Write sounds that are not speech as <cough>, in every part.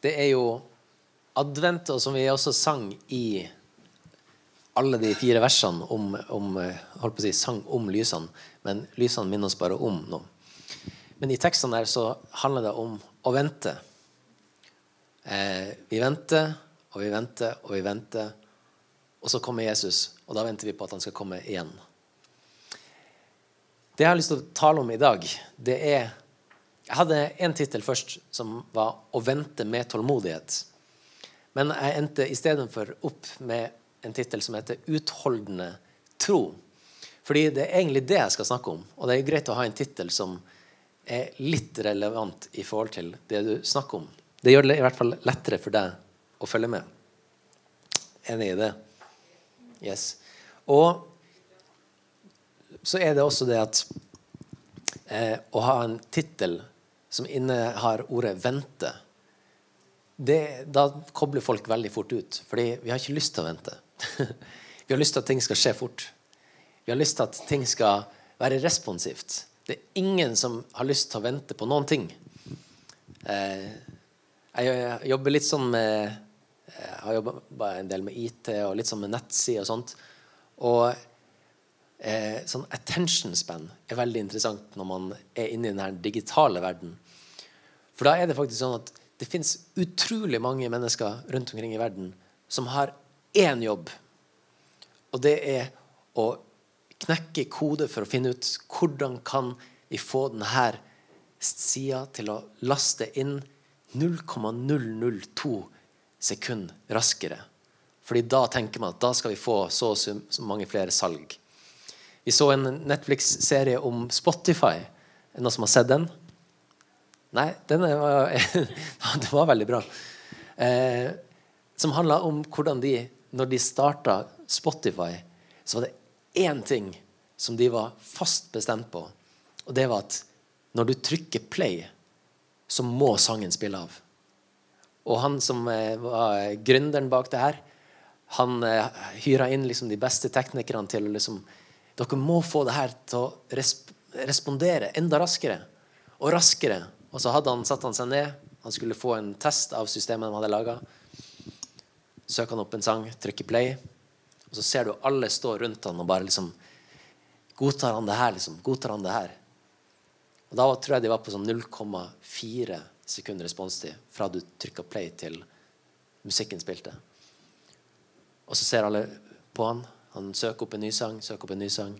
Det er jo advent, og som vi også sang i alle de fire versene om, om holdt på å si, sang om lysene. Men lysene minner oss bare om noe. Men i tekstene der så handler det om å vente. Eh, vi venter, og vi venter, og vi venter. Og så kommer Jesus, og da venter vi på at han skal komme igjen. Det jeg har lyst til å tale om i dag, det er Jeg hadde en tittel først som var 'Å vente med tålmodighet'. Men jeg endte istedenfor opp med en tittel som heter 'Utholdende tro'. Fordi det er egentlig det jeg skal snakke om. Og det er greit å ha en tittel som er litt relevant i forhold til det du snakker om. Det gjør det i hvert fall lettere for deg å følge med. Enig i det? Yes. Og så er det også det at eh, å ha en tittel som innehar ordet 'vente', det, da kobler folk veldig fort ut. Fordi vi har ikke lyst til å vente. <laughs> vi har lyst til at ting skal skje fort. Vi har lyst til at ting skal være responsivt. Det er ingen som har lyst til å vente på noen ting. Eh, jeg jobber litt sånn med Jeg har jobba en del med IT og litt sånn med nettsider og sånt. Og eh, sånn attention span er veldig interessant når man er inne i den digitale verden. For da er det faktisk sånn at det fins utrolig mange mennesker rundt omkring i verden som har én jobb, og det er å knekke kode for å finne ut hvordan kan vi få denne sida til å laste inn 0,002 sekunder raskere. Fordi da tenker man at da skal vi få så så mange flere salg. Vi så en Netflix-serie om Spotify. Er det noen som har sett den? Nei, den var, <laughs> det var veldig bra. Eh, som handla om hvordan de, når de starta Spotify, så var det én ting som de var fast bestemt på. Og det var at når du trykker play, så må sangen spille av. Og han som eh, var gründeren bak det her, han eh, hyra inn liksom de beste teknikerne til å liksom dere må få det her til å resp respondere enda raskere og raskere. Og så hadde han satt han seg ned. Han skulle få en test av systemet de hadde laga. Søker han opp en sang, trykker play, og så ser du alle stå rundt han og bare liksom Godtar han det her, liksom? Godtar han det her? Og Da tror jeg de var på sånn 0,4 sekunder responstid fra du trykka play til musikken spilte. Og så ser alle på han. Han søker opp en ny sang, søker opp en ny sang.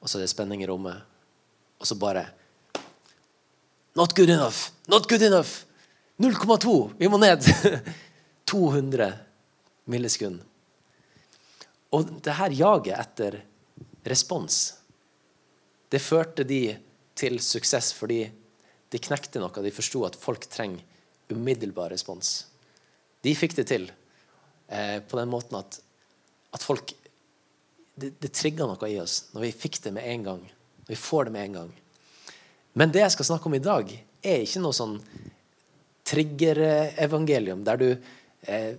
Og så er det spenning i rommet. Og så bare Not good enough! Not good enough! 0,2! Vi må ned! <laughs> 200 millisekund. Og det her jaget etter respons, det førte de til suksess fordi de knekte noe. De forsto at folk trenger umiddelbar respons. De fikk det til eh, på den måten at at folk Det, det trigga noe i oss når vi fikk det med en gang. Når vi får det med en gang. Men det jeg skal snakke om i dag, er ikke noe sånn triggerevangelium der du eh,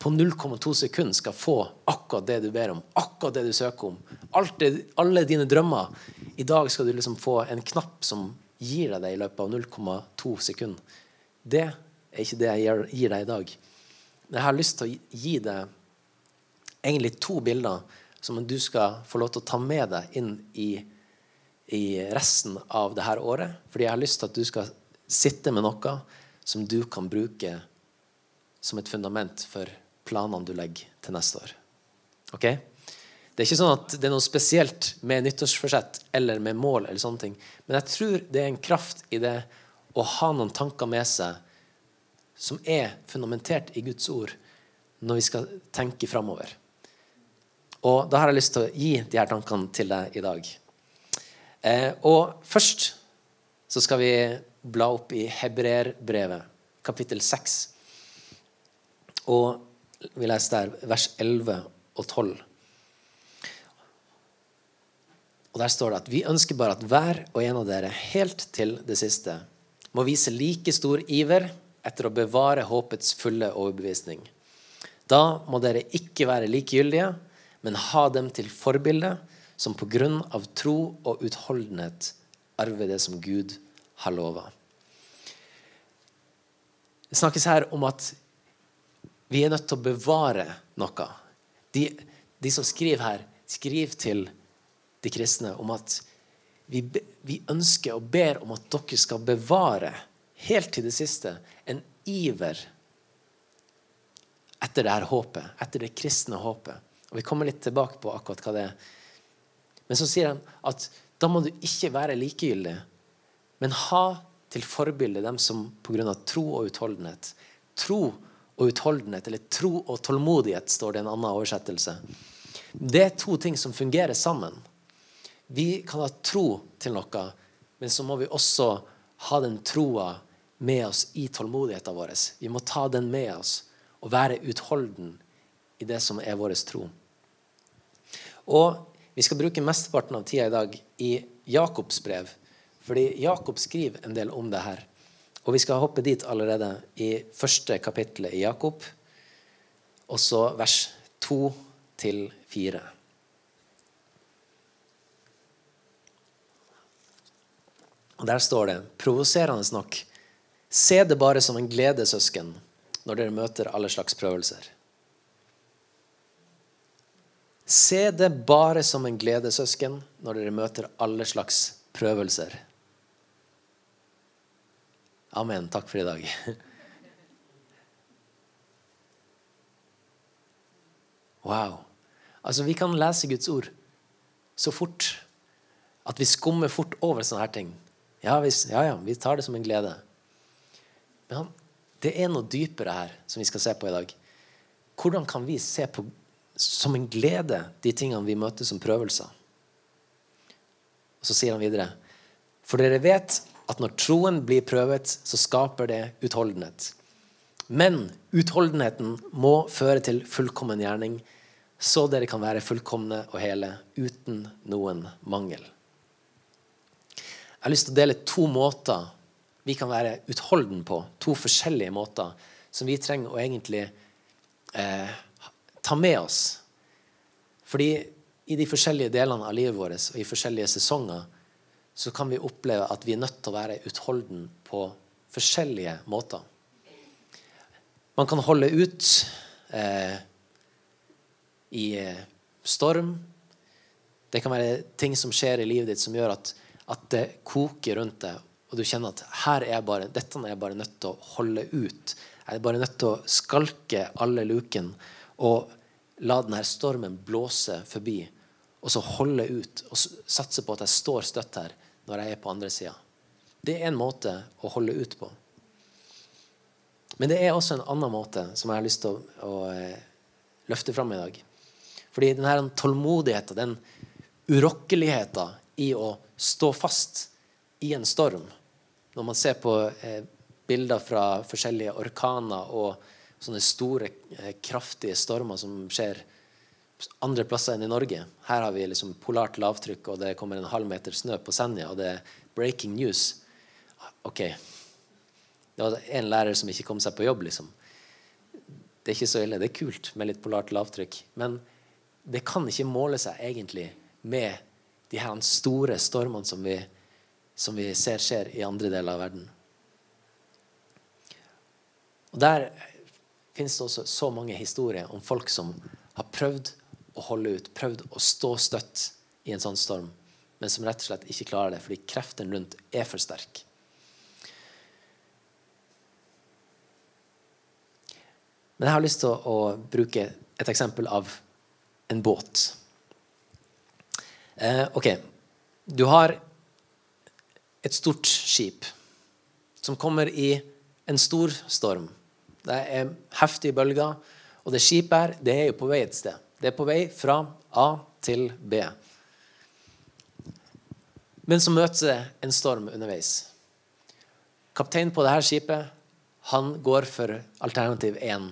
på 0,2 sekunder skal få akkurat det du ber om, akkurat det du søker om. Det, alle dine drømmer. I dag skal du liksom få en knapp som gir deg det i løpet av 0,2 sekunder. Det er ikke det jeg gir deg i dag. Jeg har lyst til å gi deg egentlig to bilder som du skal få lov til å ta med deg inn i, i resten av dette året. Fordi jeg har lyst til at du skal sitte med noe som du kan bruke som et fundament for planene du legger til neste år. Ok? Det er ikke sånn at det er noe spesielt med nyttårsforsett eller med mål. eller sånne ting. Men jeg tror det er en kraft i det å ha noen tanker med seg som er fundamentert i Guds ord når vi skal tenke framover. Og da har jeg lyst til å gi de her tankene til deg i dag. Eh, og først så skal vi bla opp i Hebreerbrevet, kapittel 6. Og vi leser der vers 11 og 12. Og Der står det at vi ønsker bare at hver og en av dere helt til det siste må vise like stor iver etter å bevare håpets fulle overbevisning. Da må dere ikke være likegyldige men ha dem til forbilde, som på grunn av tro og utholdenhet arver det som Gud har lova. Det snakkes her om at vi er nødt til å bevare noe. De, de som skriver her, skriver til de kristne om at vi, vi, ønsker og ber om at dere skal bevare helt til det siste en iver etter det her håpet, etter det kristne håpet. Og Vi kommer litt tilbake på akkurat hva det er. Men så sier han at da må du ikke være likegyldig, men ha til forbilde dem som pga. tro og utholdenhet Tro og utholdenhet, eller tro og tålmodighet, står det i en annen oversettelse. Det er to ting som fungerer sammen. Vi kan ha tro til noe, men så må vi også ha den troa med oss i tålmodigheten vår. Vi må ta den med oss og være utholden i det som er vår tro. Og vi skal bruke mesteparten av tida i dag i Jakobs brev, fordi Jakob skriver en del om det her. Og vi skal hoppe dit allerede i første kapittelet i Jakob, og så vers 2 til 4. Og Der står det, provoserende nok, se det bare som en glede, søsken, når dere møter alle slags prøvelser. Se det bare som en glede, søsken, når dere møter alle slags prøvelser. Amen. Takk for i dag. Wow. Altså, vi kan lese Guds ord så fort at vi skummer fort over sånne her ting. Ja, vi, ja, ja, vi tar det som en glede. Men det er noe dypere her som vi skal se på i dag. Hvordan kan vi se på som en glede de tingene vi møter som prøvelser? Og Så sier han videre For dere vet at når troen blir prøvet, så skaper det utholdenhet. Men utholdenheten må føre til fullkommen gjerning, så dere kan være fullkomne og hele uten noen mangel. Jeg har lyst til å dele to måter vi kan være utholden på. To forskjellige måter som vi trenger å egentlig eh, ta med oss. Fordi i de forskjellige delene av livet vårt og i forskjellige sesonger så kan vi oppleve at vi er nødt til å være utholden på forskjellige måter. Man kan holde ut eh, i eh, storm. Det kan være ting som skjer i livet ditt som gjør at at det koker rundt deg, og du kjenner at er bare, dette er jeg bare nødt til å holde ut. Jeg er bare nødt til å skalke alle lukene og la denne stormen blåse forbi. Og så holde ut og satse på at jeg står støtt her når jeg er på andre sida. Det er en måte å holde ut på. Men det er også en annen måte som jeg har lyst til å, å eh, løfte fram i dag. Fordi denne tålmodigheten, den urokkeligheten i å stå fast i en storm. Når man ser på eh, bilder fra forskjellige orkaner og sånne store, eh, kraftige stormer som skjer andre plasser enn i Norge. Her har vi liksom polart lavtrykk, og det kommer en halv meter snø på Senja, og det er breaking news. OK. Det var en lærer som ikke kom seg på jobb, liksom. Det er ikke så ille. Det er kult med litt polart lavtrykk. Men det kan ikke måle seg egentlig med de her store stormene som vi, som vi ser skjer i andre deler av verden. Og Der finnes det også så mange historier om folk som har prøvd å holde ut, prøvd å stå støtt i en sånn storm, men som rett og slett ikke klarer det fordi kreften rundt er for sterk. Men jeg har lyst til å bruke et eksempel av en båt. Eh, ok, du har et stort skip som kommer i en stor storm. Det er heftige bølger, og det skipet her det er jo på vei et sted. Det er på vei fra A til B. Men så møter det en storm underveis. Kapteinen på dette skipet han går for alternativ 1.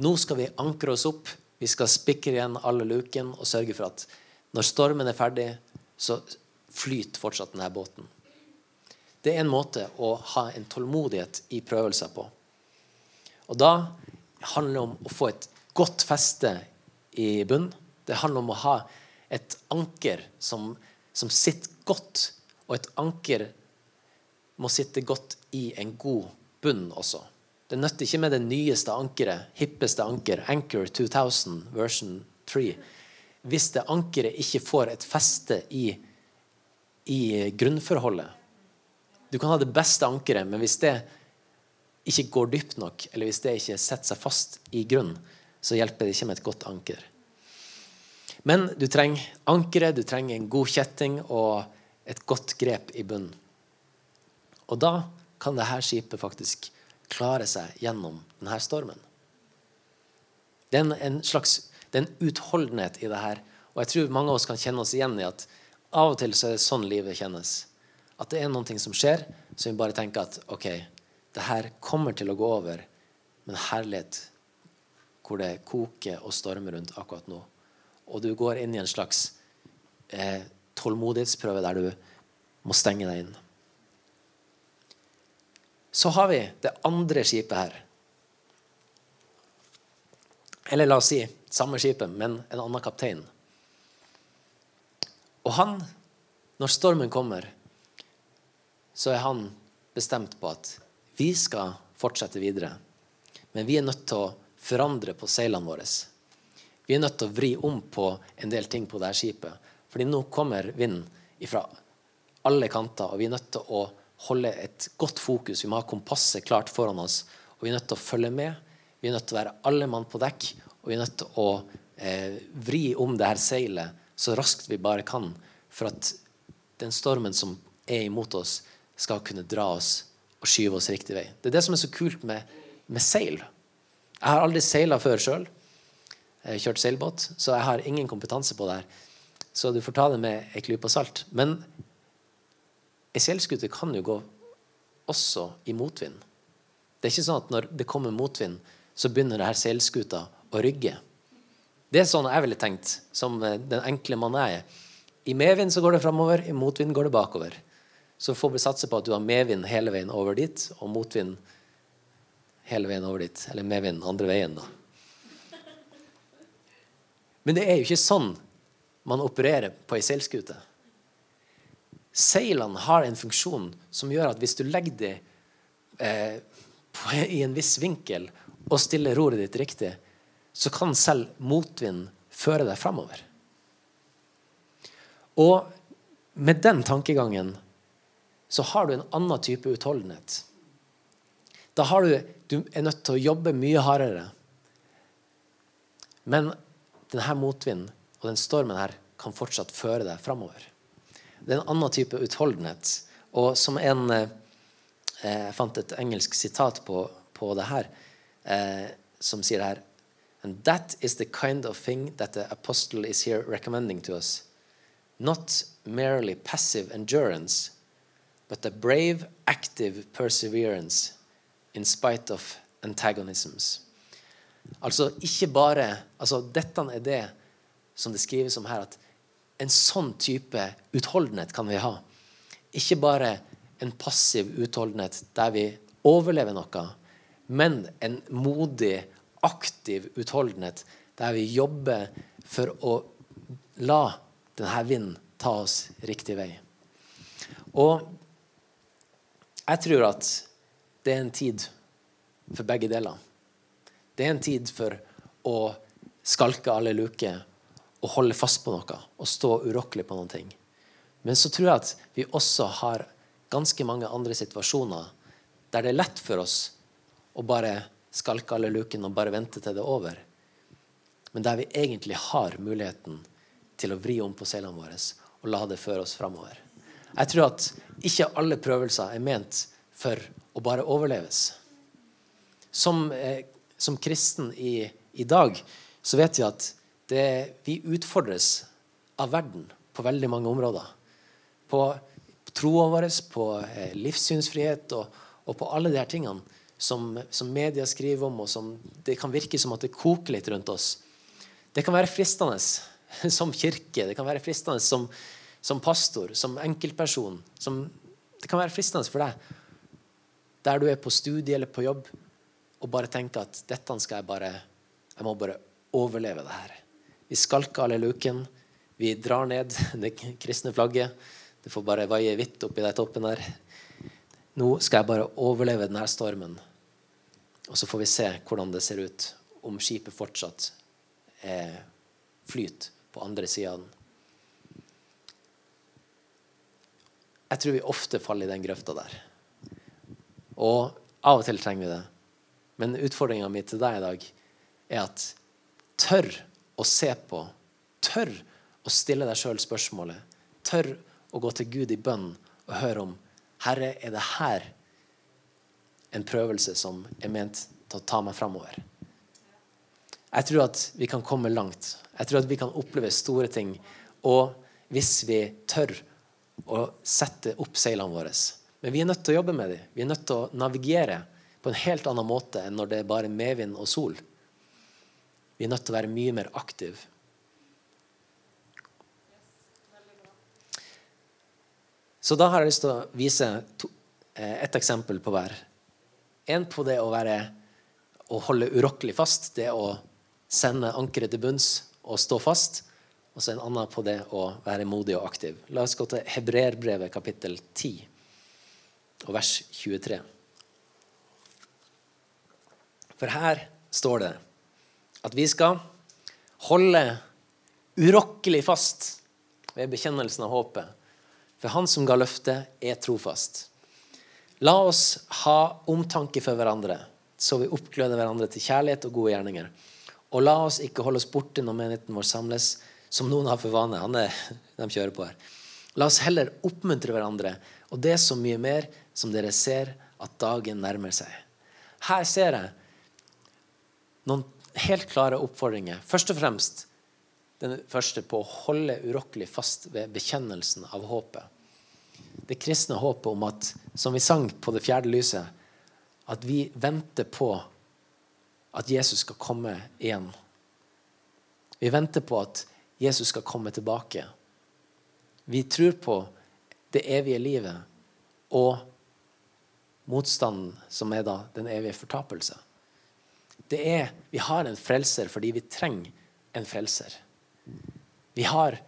Nå skal vi ankre oss opp. Vi skal spikre igjen alle lukene og sørge for at når stormen er ferdig, så flyter fortsatt denne båten. Det er en måte å ha en tålmodighet i prøvelser på. Og da handler det om å få et godt feste i bunnen. Det handler om å ha et anker som, som sitter godt. Og et anker må sitte godt i en god bunn også. Det nytter ikke med det nyeste ankeret, hippeste anker, Anchor 2000 version 3, hvis det ankeret ikke får et feste i, i grunnforholdet. Du kan ha det beste ankeret, men hvis det ikke går dypt nok, eller hvis det ikke setter seg fast i grunnen, så hjelper det ikke med et godt anker. Men du trenger ankeret, du trenger en god kjetting og et godt grep i bunnen. Og da kan dette skipet faktisk klare seg gjennom denne stormen. Det er en, en slags det er en utholdenhet i det her. Og jeg tror mange av oss kan kjenne oss igjen i at av og til så er det sånn livet kjennes. At det er noe som skjer, så vi bare tenker at OK, det her kommer til å gå over. Men herlighet hvor det koker og stormer rundt akkurat nå. Og du går inn i en slags eh, tålmodighetsprøve der du må stenge deg inn. Så har vi det andre skipet her. Eller la oss si samme skipet, men en annen kaptein. Og han, når stormen kommer, så er han bestemt på at vi skal fortsette videre. Men vi er nødt til å forandre på seilene våre. Vi er nødt til å vri om på en del ting på dette skipet. Fordi nå kommer vinden fra alle kanter, og vi er nødt til å holde et godt fokus. Vi må ha kompasset klart foran oss, og vi er nødt til å følge med. Vi er nødt til å være alle mann på dekk, og vi er nødt til å eh, vri om det her seilet så raskt vi bare kan, for at den stormen som er imot oss, skal kunne dra oss og skyve oss riktig vei. Det er det som er så kult med, med seil. Jeg har aldri seila før sjøl. Kjørt seilbåt, så jeg har ingen kompetanse på det her. Så du får ta det med ei klype salt. Men Ei seilskute kan jo gå også i motvind. Det er ikke sånn at når det kommer motvind, så begynner det her seilskuta å rygge. Det er sånn jeg ville tenkt, som eh, den enkle mann jeg er. I medvind så går det framover, i motvind går det bakover. Så får vi satse på at du har medvind hele veien over dit, og motvind hele veien over dit. Eller medvind andre veien, da. Men det er jo ikke sånn man opererer på ei seilskute. Seilene har en funksjon som gjør at hvis du legger dem eh, i en viss vinkel og stiller roret ditt riktig, så kan selv motvind føre deg framover. Og med den tankegangen så har du en annen type utholdenhet. Da har du, du er nødt til å jobbe mye hardere. Men denne motvinden og den stormen her kan fortsatt føre deg framover. Det er en annen type utholdenhet. Og som en eh, Jeg fant et engelsk sitat på, på det her, eh, som sier her And that is the kind of thing that the apostle is here recommending to us. Not merely passive endurance, but a brave, active perseverance in spite of antagonisms. Altså ikke bare altså Dette er det som det skrives om her, at en sånn type utholdenhet kan vi ha. Ikke bare en passiv utholdenhet der vi overlever noe, men en modig, aktiv utholdenhet der vi jobber for å la denne vinden ta oss riktig vei. Og jeg tror at det er en tid for begge deler. Det er en tid for å skalke alle luker og holde fast på noe og stå urokkelig på noen ting. Men så tror jeg at vi også har ganske mange andre situasjoner der det er lett for oss å bare skalke alle lukene og bare vente til det er over. Men der vi egentlig har muligheten til å vri om på seilene våre og la det føre oss framover. Jeg tror at ikke alle prøvelser er ment for å bare overleves. Som, eh, som kristen i, i dag så vet vi at det, vi utfordres av verden på veldig mange områder. På troa vår, på eh, livssynsfrihet og, og, på alle de her tingene som, som media skriver om, og som det kan virke som at det koker litt rundt oss. Det kan være fristende <laughs> som kirke, det kan være fristende som, som pastor, som enkeltperson. Som, det kan være fristende for deg der du er på studie eller på jobb, og bare tenker at dette skal jeg bare Jeg må bare overleve det her. Vi skalker alle luken. Vi drar ned <laughs> det kristne flagget. Det får bare vaie hvitt oppi den toppen der. Nå skal jeg bare overleve denne stormen. Og så får vi se hvordan det ser ut om skipet fortsatt er flyt på andre sida av den. Jeg tror vi ofte faller i den grøfta der. Og av og til trenger vi det. Men utfordringa mi til deg i dag er at tør å se på, tør å stille deg sjøl spørsmålet, tør å gå til Gud i bønn og høre om Herre, er det her en prøvelse som er ment til å ta meg framover? Jeg tror at vi kan komme langt. Jeg tror at vi kan oppleve store ting. Og hvis vi tør å sette opp seilene våre Men vi er nødt til å jobbe med dem. Vi er nødt til å navigere på en helt annen måte enn når det er bare medvind og sol. Vi er nødt til å være mye mer aktive. Så da har jeg lyst til å vise to, eh, et eksempel på hver. En på det å være å holde urokkelig fast, det å sende ankeret til bunns og stå fast. Og så en annen på det å være modig og aktiv. La oss gå til Hebreerbrevet kapittel 10 og vers 23. For her står det at vi skal holde urokkelig fast ved bekjennelsen av håpet. For Han som ga løftet, er trofast. La oss ha omtanke for hverandre, så vi oppgløder hverandre til kjærlighet og gode gjerninger. Og la oss ikke holde oss borte når menigheten vår samles, som noen har for vane. Han er, de kjører på her. La oss heller oppmuntre hverandre, og det er så mye mer som dere ser at dagen nærmer seg. Her ser jeg noen helt klare oppfordringer. Først og fremst den første på å holde urokkelig fast ved bekjennelsen av håpet. Det kristne håpet om at, som vi sang på det fjerde lyset, at vi venter på at Jesus skal komme igjen. Vi venter på at Jesus skal komme tilbake. Vi tror på det evige livet og motstanden, som er da den evige fortapelse det er Vi har en frelser fordi vi trenger en frelser. Vi har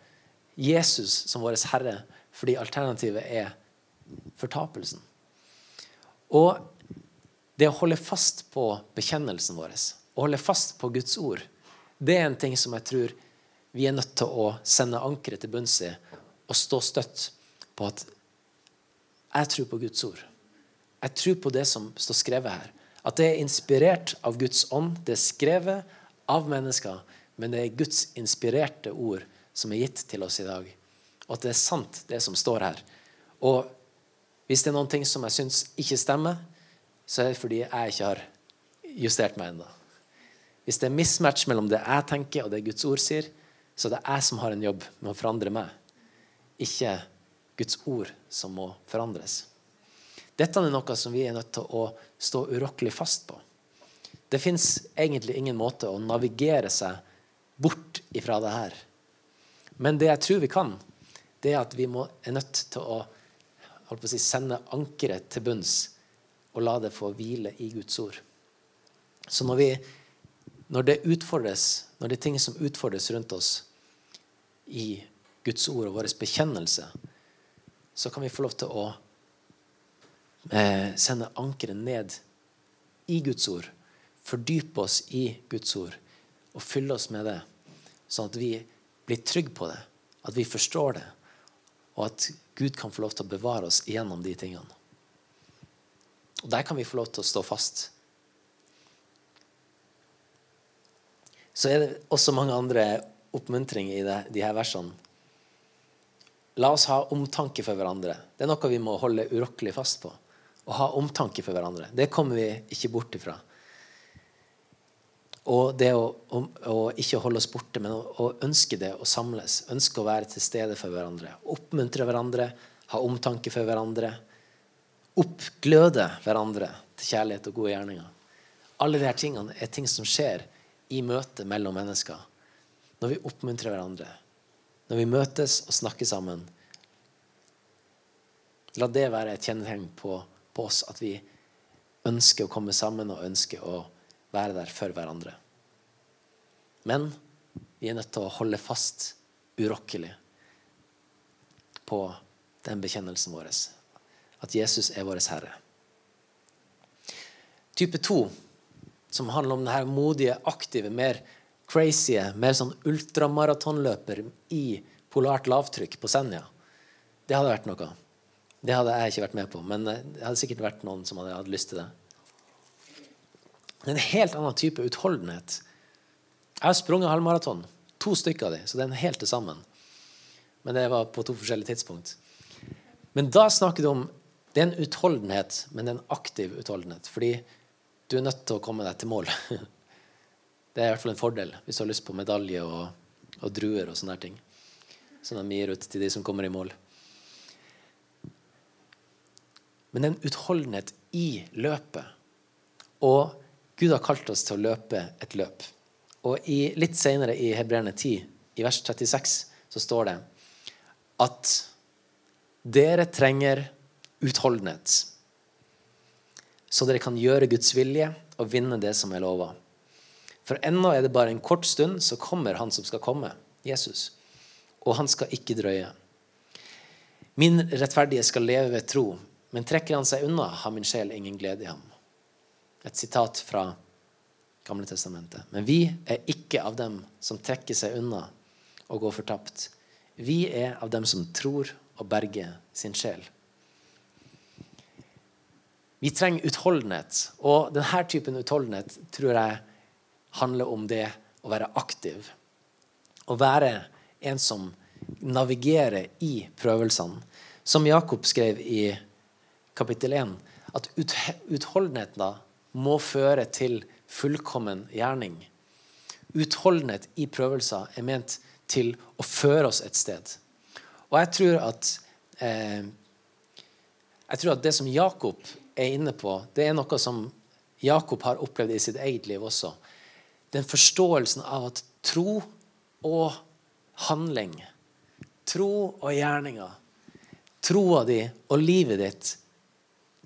Jesus som vår Herre fordi alternativet er fortapelsen. Og det å holde fast på bekjennelsen vår, å holde fast på Guds ord, det er en ting som jeg tror vi er nødt til å sende ankeret til bunns i og stå støtt på at jeg tror på Guds ord. Jeg tror på det som står skrevet her. At det er inspirert av Guds ånd. Det er skrevet av mennesker, men det er Guds inspirerte ord som er gitt til oss i dag. Og at det er sant, det som står her. Og hvis det er noen ting som jeg syns ikke stemmer, så er det fordi jeg ikke har justert meg ennå. Hvis det er mismatch mellom det jeg tenker, og det Guds ord sier, så det er jeg som har en jobb med å forandre meg, ikke Guds ord som må forandres. Dette er noe som vi er nødt til å stå urokkelig fast på. Det fins egentlig ingen måte å navigere seg bort ifra det her. Men det jeg tror vi kan, det er at vi må, er nødt til å, å si, sende ankeret til bunns og la det få hvile i Guds ord. Så når, vi, når det utfordres, når det er ting som utfordres rundt oss i Guds ord og vår bekjennelse, så kan vi få lov til å eh, sende ankeret ned i Guds ord. Fordype oss i Guds ord og fylle oss med det, sånn at vi blir trygge på det, at vi forstår det, og at Gud kan få lov til å bevare oss gjennom de tingene. Og Der kan vi få lov til å stå fast. Så er det også mange andre oppmuntringer i det, de her versene. La oss ha omtanke for hverandre. Det er noe vi må holde urokkelig fast på å ha omtanke for hverandre. Det kommer vi ikke bort ifra. Og det å, å, å ikke holde oss borte, men å, å, ønske det å samles. Ønske å være til stede for hverandre. Oppmuntre hverandre, ha omtanke for hverandre. Oppgløde hverandre til kjærlighet og gode gjerninger. Alle disse tingene er ting som skjer i møtet mellom mennesker. Når vi oppmuntrer hverandre. Når vi møtes og snakker sammen. La det være et kjennetegn på på oss at vi ønsker å komme sammen og ønsker å være der for hverandre. Men vi er nødt til å holde fast urokkelig på den bekjennelsen vår. At Jesus er vår Herre. Type to som handler om denne modige, aktive, mer crazy, mer sånn ultramaratonløper i polart lavtrykk på Senja. Det hadde vært noe. Det hadde jeg ikke vært med på, men eh, det hadde sikkert vært noen som hadde hatt lyst til det. Det er en helt annen type utholdenhet. Jeg har sprunget halvmaraton. To stykker av de, så det er helt til sammen. Men det var på to forskjellige tidspunkt. Men da snakker du om det er en utholdenhet, men det er en aktiv utholdenhet. Fordi du er nødt til å komme deg til mål. <laughs> Det er i hvert fall en fordel hvis du har lyst på medalje og, og druer og sånne ting. Som de gir ut til de som kommer i mål. Men det er en utholdenhet i løpet. Og Gud har kalt oss til å løpe et løp. Og i, litt senere i Hebreerne 10, i vers 36, så står det at dere trenger utholdenhet, så dere kan gjøre Guds vilje og vinne det som er lova. For ennå er det bare en kort stund, så kommer Han som skal komme, Jesus. Og han skal ikke drøye. Min rettferdige skal leve ved tro, men trekker han seg unna, har min sjel ingen glede i ham. Et sitat fra Gamle testamentet. Men vi er ikke av dem som trekker seg unna og går fortapt. Vi er av dem som tror og berger sin sjel. Vi trenger utholdenhet, og denne typen utholdenhet tror jeg handler om det å være aktiv. Å være en som navigerer i prøvelsene. Som Jakob skrev i kapittel 1, at utholdenheten må føre til fullkommen gjerning. Utholdenhet i prøvelser er ment til å føre oss et sted. Og jeg tror at eh, jeg tror at det som Jakob er inne på, det er noe som Jakob har opplevd i sitt eget liv også den forståelsen av at tro og handling, tro og gjerninger, troa di og livet ditt,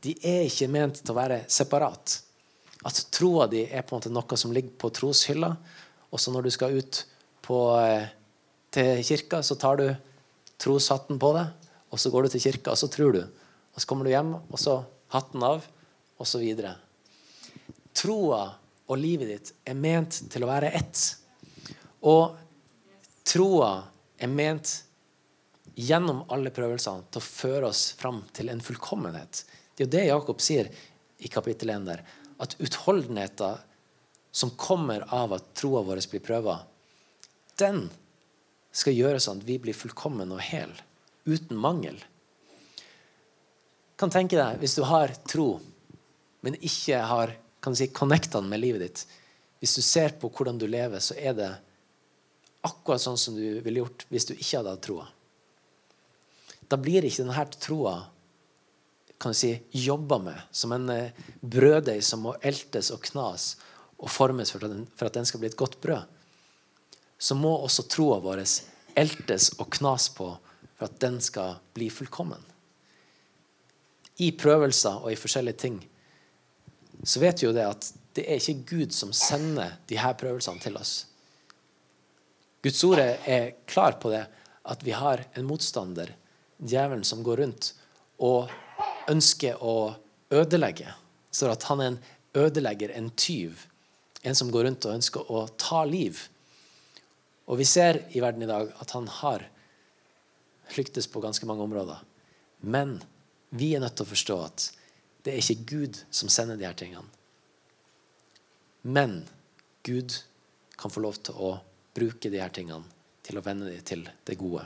de er ikke ment til å være separat. At troa di er på en måte noe som ligger på troshylla, og så når du skal ut på, eh, til kirka, så tar du troshatten på deg, og så går du til kirka, og så tror du. Og så kommer du hjem, og så hatten av, og så videre. Troa og livet ditt er ment til å være ett. Og troa er ment gjennom alle prøvelsene til å føre oss fram til en fullkommenhet. Det er jo det Jakob sier i kapittel 1 der. At utholdenheten som kommer av at troa vår blir prøva, den skal gjøre sånn at vi blir fullkommen og hel, uten mangel. Kan tenke deg, Hvis du har tro, men ikke har kan du si, connectene med livet ditt. Hvis du ser på hvordan du lever, så er det akkurat sånn som du ville gjort hvis du ikke hadde hatt troa. Da blir ikke denne troa kan du si, jobba med som en eh, brøddeig som må eltes og knas og formes for at, den, for at den skal bli et godt brød. Så må også troa vår eltes og knas på for at den skal bli fullkommen. I prøvelser og i forskjellige ting så vet vi jo det at det er ikke Gud som sender de her prøvelsene til oss. Guds ord er klar på det, at vi har en motstander, djevelen, som går rundt og ønsker å ødelegge. Står at han er en ødelegger, en tyv. En som går rundt og ønsker å ta liv. Og vi ser i verden i dag at han har lyktes på ganske mange områder. Men vi er nødt til å forstå at det er ikke Gud som sender de her tingene. Men Gud kan få lov til å bruke de her tingene til å vende dem til det gode.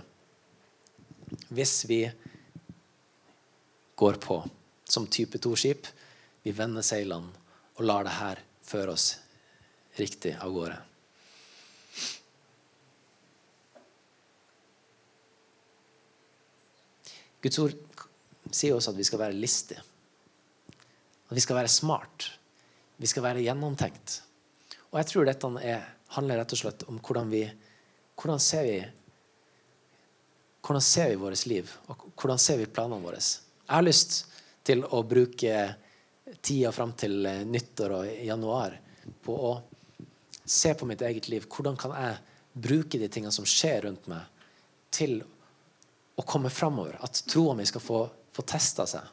Hvis vi går på som type 2-skip, vi vender seilene og lar det her føre oss riktig av gårde. Guds ord sier også at vi skal være listige. At vi skal være smart. Vi skal være gjennomtenkt. Og jeg tror dette er, handler rett og slett om hvordan vi hvordan ser vi hvordan ser vi vårt liv, og hvordan ser vi planene våre? Jeg har lyst til å bruke tida fram til eh, nyttår og januar på å se på mitt eget liv. Hvordan kan jeg bruke de tingene som skjer rundt meg, til å komme framover? At troa mi skal få, få testa seg.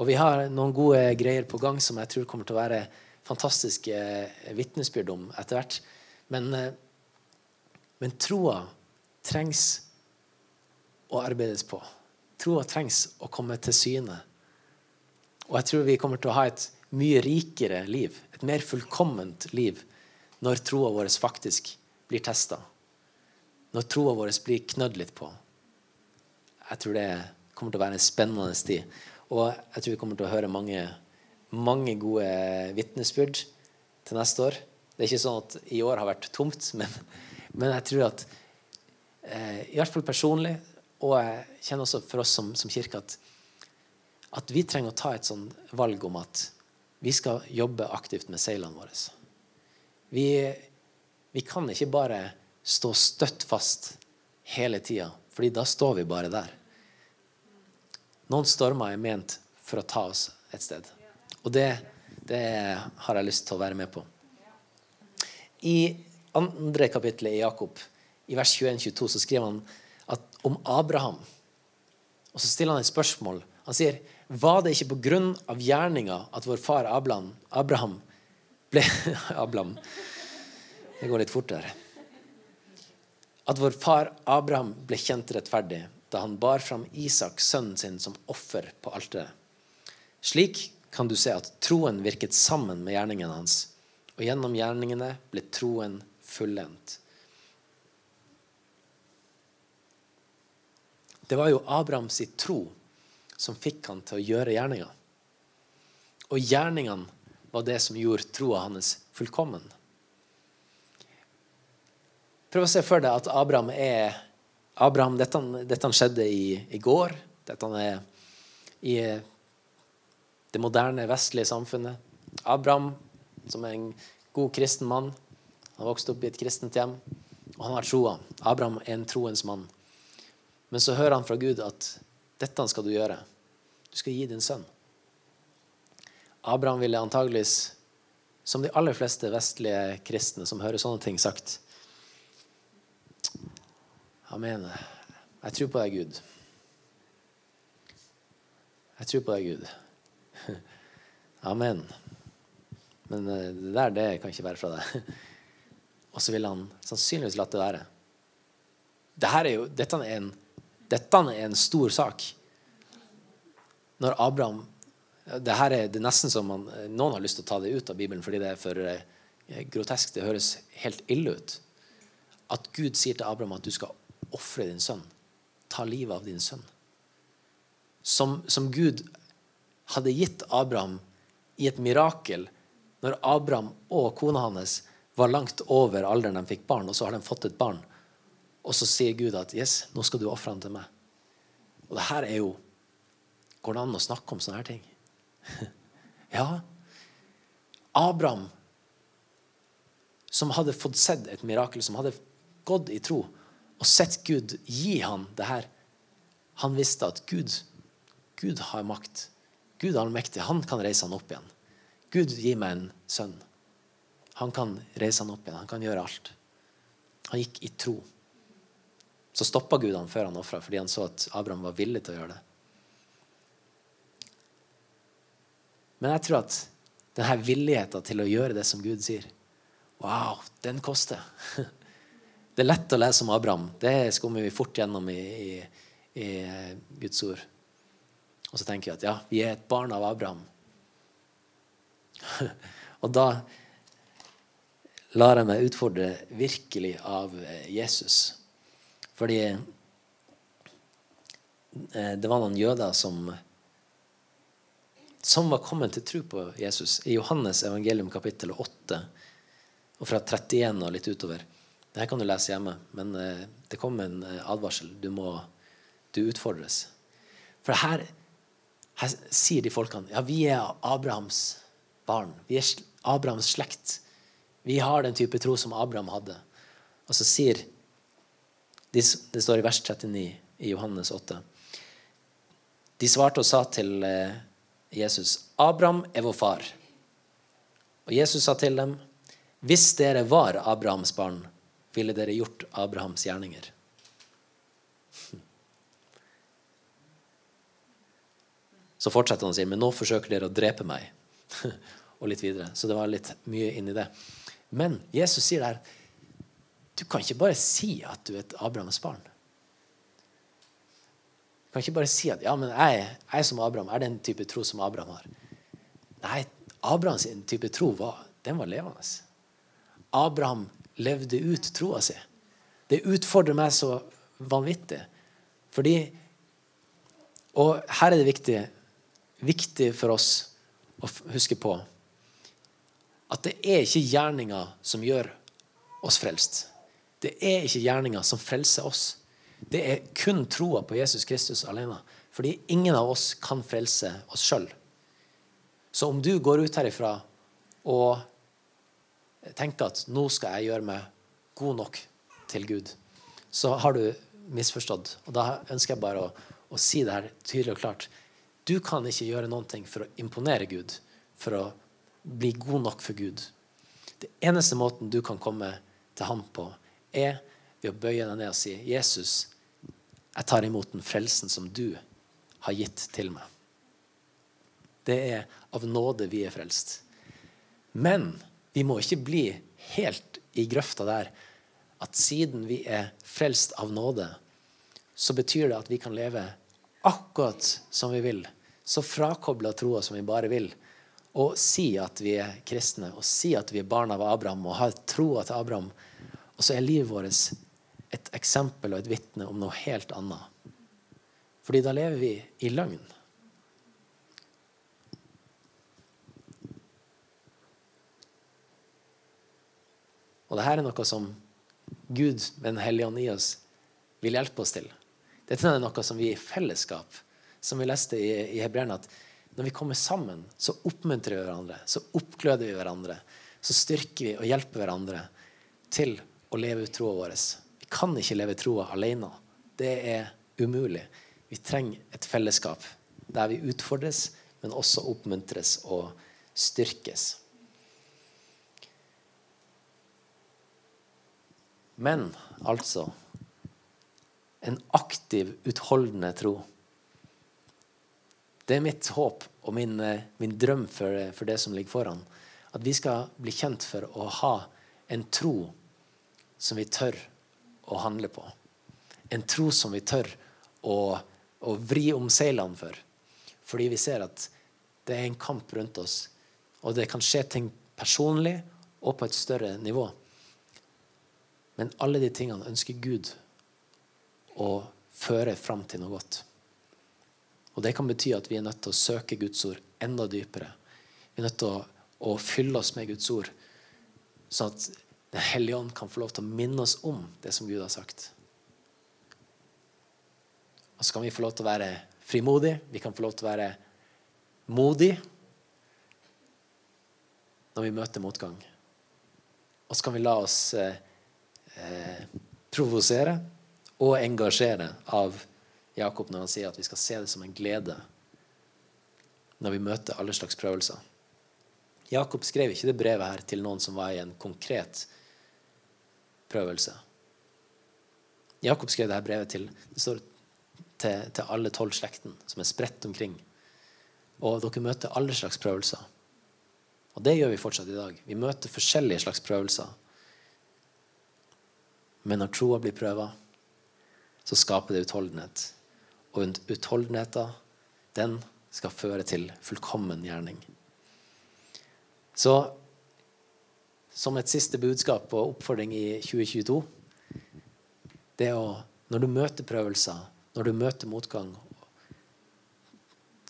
Og vi har noen gode greier på gang som jeg tror kommer til å være fantastiske vitnesbyrd om etter hvert. Men, men troa trengs å arbeides på. Troa trengs å komme til syne. Og jeg tror vi kommer til å ha et mye rikere liv, et mer fullkomment liv, når troa vår faktisk blir testa. Når troa vår blir knødd litt på. Jeg tror det kommer til å være en spennende tid. Og jeg tror vi kommer til å høre mange, mange gode vitnesbyrd til neste år. Det er ikke sånn at i år har vært tomt, <laughs> men, men jeg tror at eh, i hvert fall personlig, og jeg kjenner også for oss som, som kirke, at, at vi trenger å ta et sånn valg om at vi skal jobbe aktivt med seilene våre. Vi, vi kan ikke bare stå støtt fast hele tida, fordi da står vi bare der. Noen stormer er ment for å ta oss et sted. Og det, det har jeg lyst til å være med på. I andre kapittelet i Jakob, i vers 21-22, så skriver han at, om Abraham. Og så stiller han et spørsmål. Han sier var det ikke på grunn av gjerninga at vår far Abraham, Abraham ble <laughs> Abraham, Det går litt fortere. At vår far Abraham ble kjent rettferdig da han bar fram Isak, sønnen sin, som offer på alteret. Slik kan du se at troen virket sammen med gjerningene hans, og gjennom gjerningene ble troen fullendt. Det var jo Abrahams tro som fikk han til å gjøre gjerninger. Og gjerningene var det som gjorde troa hans fullkommen. Prøv å se for deg at Abraham er Abraham, Dette, dette skjedde i, i, går. Dette er i det moderne, vestlige samfunnet. Abraham, som er en god kristen mann, han vokste opp i et kristent hjem, og han har troa. Abraham er en troens mann. Men så hører han fra Gud at dette skal du gjøre. Du skal gi din sønn. Abraham ville antageligvis, som de aller fleste vestlige kristne som hører sånne ting, sagt Amen. Jeg tror på deg, Gud. Jeg tror på deg, Gud. <laughs> Amen. Men eh, det der, det kan ikke være fra deg. <laughs> Og så ville han sannsynligvis latt det være. Dette er, jo, dette er en dette er en stor sak. Når Abraham det her er, det nesten som man, Noen har lyst til å ta det ut av Bibelen fordi det er for eh, grotesk. Det høres helt ille ut. At Gud sier til Abraham at du skal ofre din sønn. Ta livet av din sønn. Som, som Gud hadde gitt Abraham i et mirakel når Abraham og kona hans var langt over alderen de fikk barn, og så har de fått et barn. Og så sier Gud at yes, nå skal du ofre ham til meg. Og det her er jo Går det an å snakke om sånne her ting? <laughs> ja. Abraham, som hadde fått sett et mirakel, som hadde gått i tro og sett Gud gi han det her, han visste at Gud, Gud har makt. Gud er allmektig. Han kan reise han opp igjen. Gud, gi meg en sønn. Han kan reise han opp igjen. Han kan gjøre alt. Han gikk i tro. Så stoppa Gud han før han ofra, fordi han så at Abraham var villig til å gjøre det. Men jeg tror at denne villigheten til å gjøre det som Gud sier, wow, den koster. <laughs> Det er lett å lese om Abraham. Det skummer vi fort gjennom i, i, i Guds ord. Og så tenker vi at ja, vi er et barn av Abraham. <laughs> Og da lar jeg meg utfordre virkelig av Jesus. Fordi eh, det var noen jøder som som var kommet til tro på Jesus. I Johannes evangelium kapittel 8 og fra 31 og litt utover. Dette kan du lese hjemme, men eh, det kom en eh, advarsel. Du må du utfordres. For her, her sier de folkene ja, vi er Abrahams barn. Vi er Abrahams slekt. Vi har den type tro som Abraham hadde. Og så sier det står i vers 39 i Johannes 8. De svarte og sa til eh, Jesus, 'Abraham er vår far.' Og Jesus sa til dem, 'Hvis dere var Abrahams barn, ville dere gjort Abrahams gjerninger.' <laughs> Så fortsetter han å si, 'Men nå forsøker dere å drepe meg.' <laughs> og litt videre. Så det var litt mye inni det. Men Jesus sier der du kan ikke bare si at du er et Abrahams barn. Du kan ikke bare si at ja, men jeg, jeg som Abraham er den type tro som Abraham har. Nei, Abrahams type tro var, den var levende. Abraham levde ut troa si. Det utfordrer meg så vanvittig. Fordi Og her er det viktig, viktig for oss å huske på at det er ikke gjerninga som gjør oss frelst. Det er ikke gjerninga som frelser oss. Det er kun troa på Jesus Kristus alene. Fordi ingen av oss kan frelse oss sjøl. Så om du går ut herifra og tenker at nå skal jeg gjøre meg god nok til Gud, så har du misforstått. Og da ønsker jeg bare å, å si det her tydelig og klart. Du kan ikke gjøre noen ting for å imponere Gud, for å bli god nok for Gud. Det eneste måten du kan komme til ham på, er ved å bøye deg ned og si, 'Jesus, jeg tar imot den frelsen som du har gitt til meg.' Det er av nåde vi er frelst. Men vi må ikke bli helt i grøfta der at siden vi er frelst av nåde, så betyr det at vi kan leve akkurat som vi vil, så frakobla troa som vi bare vil, og si at vi er kristne, og si at vi er barn av Abraham og har troa til Abraham, og så er livet vårt et eksempel og et vitne om noe helt annet. Fordi da lever vi i løgn. Og dette er noe som Gud med Den hellige ånd i oss vil hjelpe oss til. Dette er noe som vi i fellesskap, som vi leste i, i Hebreerne, at når vi kommer sammen, så oppmuntrer vi hverandre, så oppgløder vi hverandre. Så styrker vi og hjelper hverandre til å leve ut troa vår. Vi kan ikke leve troa alene. Det er umulig. Vi trenger et fellesskap der vi utfordres, men også oppmuntres og styrkes. Men altså en aktiv, utholdende tro. Det er mitt håp og min, eh, min drøm for, for, det som ligger foran. At vi skal bli kjent for å ha en tro som vi tør å handle på. En tro som vi tør å, å vri om seilene for. Fordi vi ser at det er en kamp rundt oss. Og det kan skje ting personlig og på et større nivå. Men alle de tingene ønsker Gud å føre fram til noe godt. Og Det kan bety at vi er nødt til å søke Guds ord enda dypere. Vi er nødt til å, å fylle oss med Guds ord, sånn at Den hellige ånd kan få lov til å minne oss om det som Gud har sagt. Og så kan vi få lov til å være frimodige. Vi kan få lov til å være modige når vi møter motgang. Og så kan vi la oss eh, eh, provosere og engasjere av Jakob når han sier at vi skal se det som en glede når vi møter alle slags prøvelser. Jakob skrev ikke det brevet her til noen som var i en konkret prøvelse. Jakob skrev dette brevet til, det står til, til alle tolv slekten som er spredt omkring. Og dere møter alle slags prøvelser. Og det gjør vi fortsatt i dag. Vi møter forskjellige slags prøvelser. Men når troa blir prøva, så skaper det utholdenhet. Og utholdenheten, den skal føre til fullkommen gjerning. Så som et siste budskap og oppfordring i 2022 det å Når du møter prøvelser, når du møter motgang,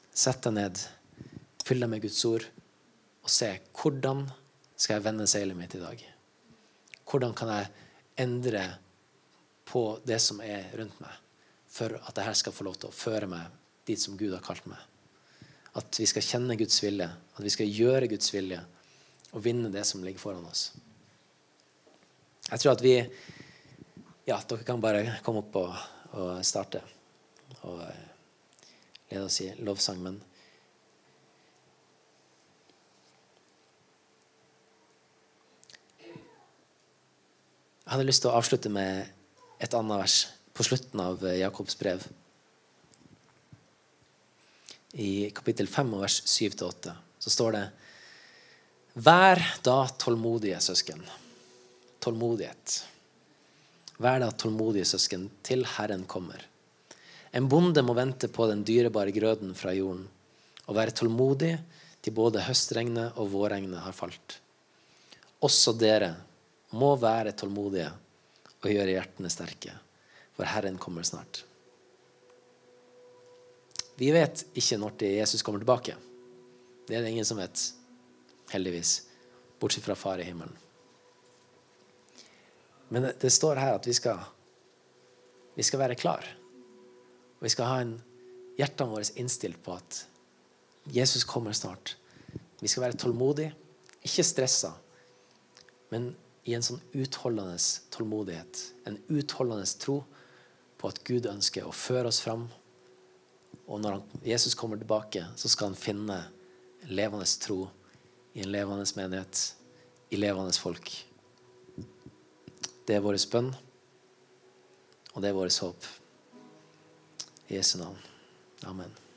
sett deg ned, fyll deg med Guds ord og se hvordan skal jeg vende seilet mitt i dag. Hvordan kan jeg endre på det som er rundt meg, for at dette skal få lov til å føre meg dit som Gud har kalt meg. At vi skal kjenne Guds vilje, at vi skal gjøre Guds vilje og vinne det som ligger foran oss. Jeg tror at vi Ja, dere kan bare komme opp og, og starte og lede oss i lovsang. Men Jeg hadde lyst til å avslutte med et annet vers på slutten av eh, Jakobs brev. I kapittel 5 vers 7-8 så står det Vær da tålmodige, søsken. Tålmodighet. Vær da tålmodige, søsken, til Herren kommer. En bonde må vente på den dyrebare grøden fra jorden og være tålmodig til både høstregnet og vårregnet har falt. Også dere må være tålmodige og gjøre hjertene sterke, for Herren kommer snart. Vi vet ikke når Jesus kommer tilbake. Det er det ingen som vet, heldigvis, bortsett fra Far i himmelen. Men det, det står her at vi skal, vi skal være klar. Og vi skal ha en, hjertene våre innstilt på at Jesus kommer snart. Vi skal være tålmodige, ikke stressa, men i en sånn utholdende tålmodighet. En utholdende tro på at Gud ønsker å føre oss fram. Og når Jesus kommer tilbake, så skal han finne levende tro i en levende menighet, i levende folk. Det er vår bønn, og det er vårt håp. I Jesu navn. Amen.